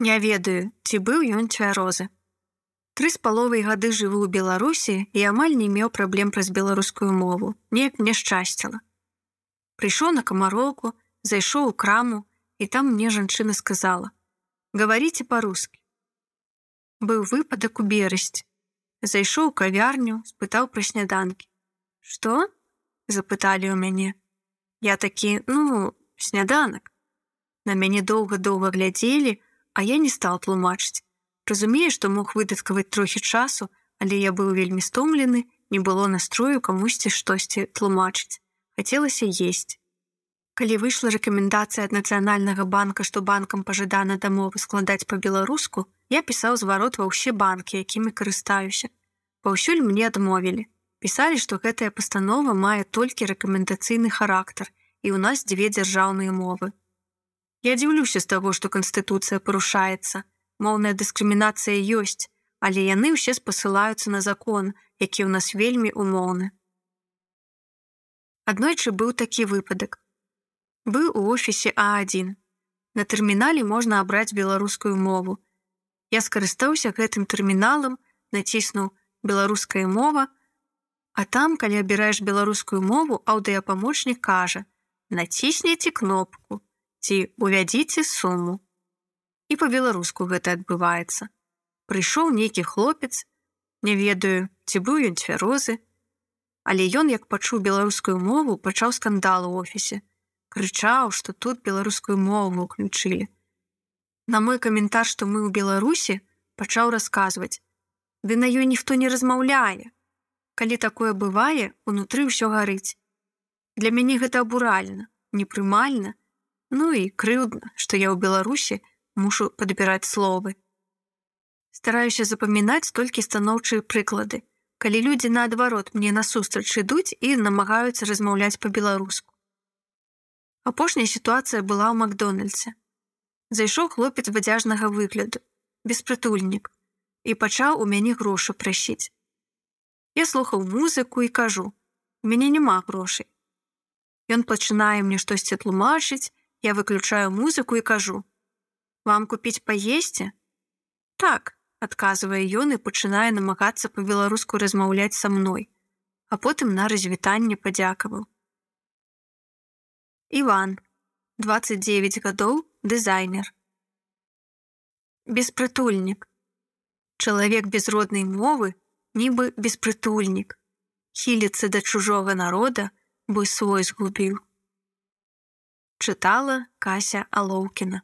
Не ведаю, ці быў ён цвярозы. Тры з паловай гады жыву ў Беларусі і амаль не меў праблем праз беларускую мову, неяк мне шчасціла. Прыйшоў на камароўку, зайшоў у краму, і там мне жанчына сказала: « Гаварыце па-рускі. Быў выпадак у берасці. Зайшоў кавярню, спытаў пра сняданкі. Што? запыталі ў мяне. Я такі, ну, сняданак. На мяне доўга-доўга глядзелі, а я не стал тлумачыць. Разумею, што мог выдаткаваць трохі часу, але я быў вельмі стомлены, не было настрою камусьці штосьці тлумачыць. Хацелася есць. Калі выйшла рэкамендацыя ад нацыянальнага банка, што банкам пажадана дамовы складаць па-беларуску, я пісаў зварот ва ўсе банкі, якімі карыстаюся. Паўсюль мне адмовілі. Пісалі, што гэтая пастанова мае толькі рэкамендацыйны характар і ў нас дзве дзяржаўныя мовы. Я дзіўлюся з таго, што канстытуцыя парушаецца. Моўная дыскрымінацыя ёсць, але яны ўсе спасылаюцца на закон, які ў нас вельмі умоўны. Аднойчы быў такі выпадак. Быў у офісе А1. На тэрмінале можна абраць беларускую мову. Я скарыстаўся гэтым тэрміналам, націснуў беларуская мова, А там, калі абіраеш беларускую мову, аўдыапамочнік кажа: Націсніце кнопку, ці увядзіце суму. І па-беларуску гэта адбываецца. Прыйшоў нейкі хлопец, не ведаю, ці быў ён цвярозы, Але ён, як пачуў беларускую мову, пачаў скандал у офісе, крычаў, што тут беларускую мову ўключылі. На мой каментар, што мы ў Беларусі пачаў расказваць: Ды на ёй ніхто не размаўляе. Калі такое бывае, унутры ўсё гарыць. Для мяне гэта абуральна, непрымальна, Ну і крыўдна, што я ў Беларусі мушу падбіраць словы. Стараюся запамінаць толькі станоўчыя прыклады, калі людзі наадварот мне насустрач ідуць і намагаюцца размаўляць па-беларуску. Апошняя сітуацыя была ў Макдональдсе. Зайшоў хлопец бадзяжнага выгляду, беспрытульнік, і пачаў у мяне грошы прасіць. Я слухаў музыку і кажу: « мяне няма грошай. Ён пачынае мне штосьці тлумачыць, Я выключаю музыку і кажу: « Вам купіць паесці? Так, адказвае ён і пачынае намагацца па-беларуску размаўляць са мной, а потым на развітанне падзякаваў. Іван, 29 гадоў, дызайнер. Беспрытульнік. Чалавек без роднай мовы, нібы беспрытульнік. Хіліцца да чужога народа, бо свой згубіў чытала Кася Алоўкіна.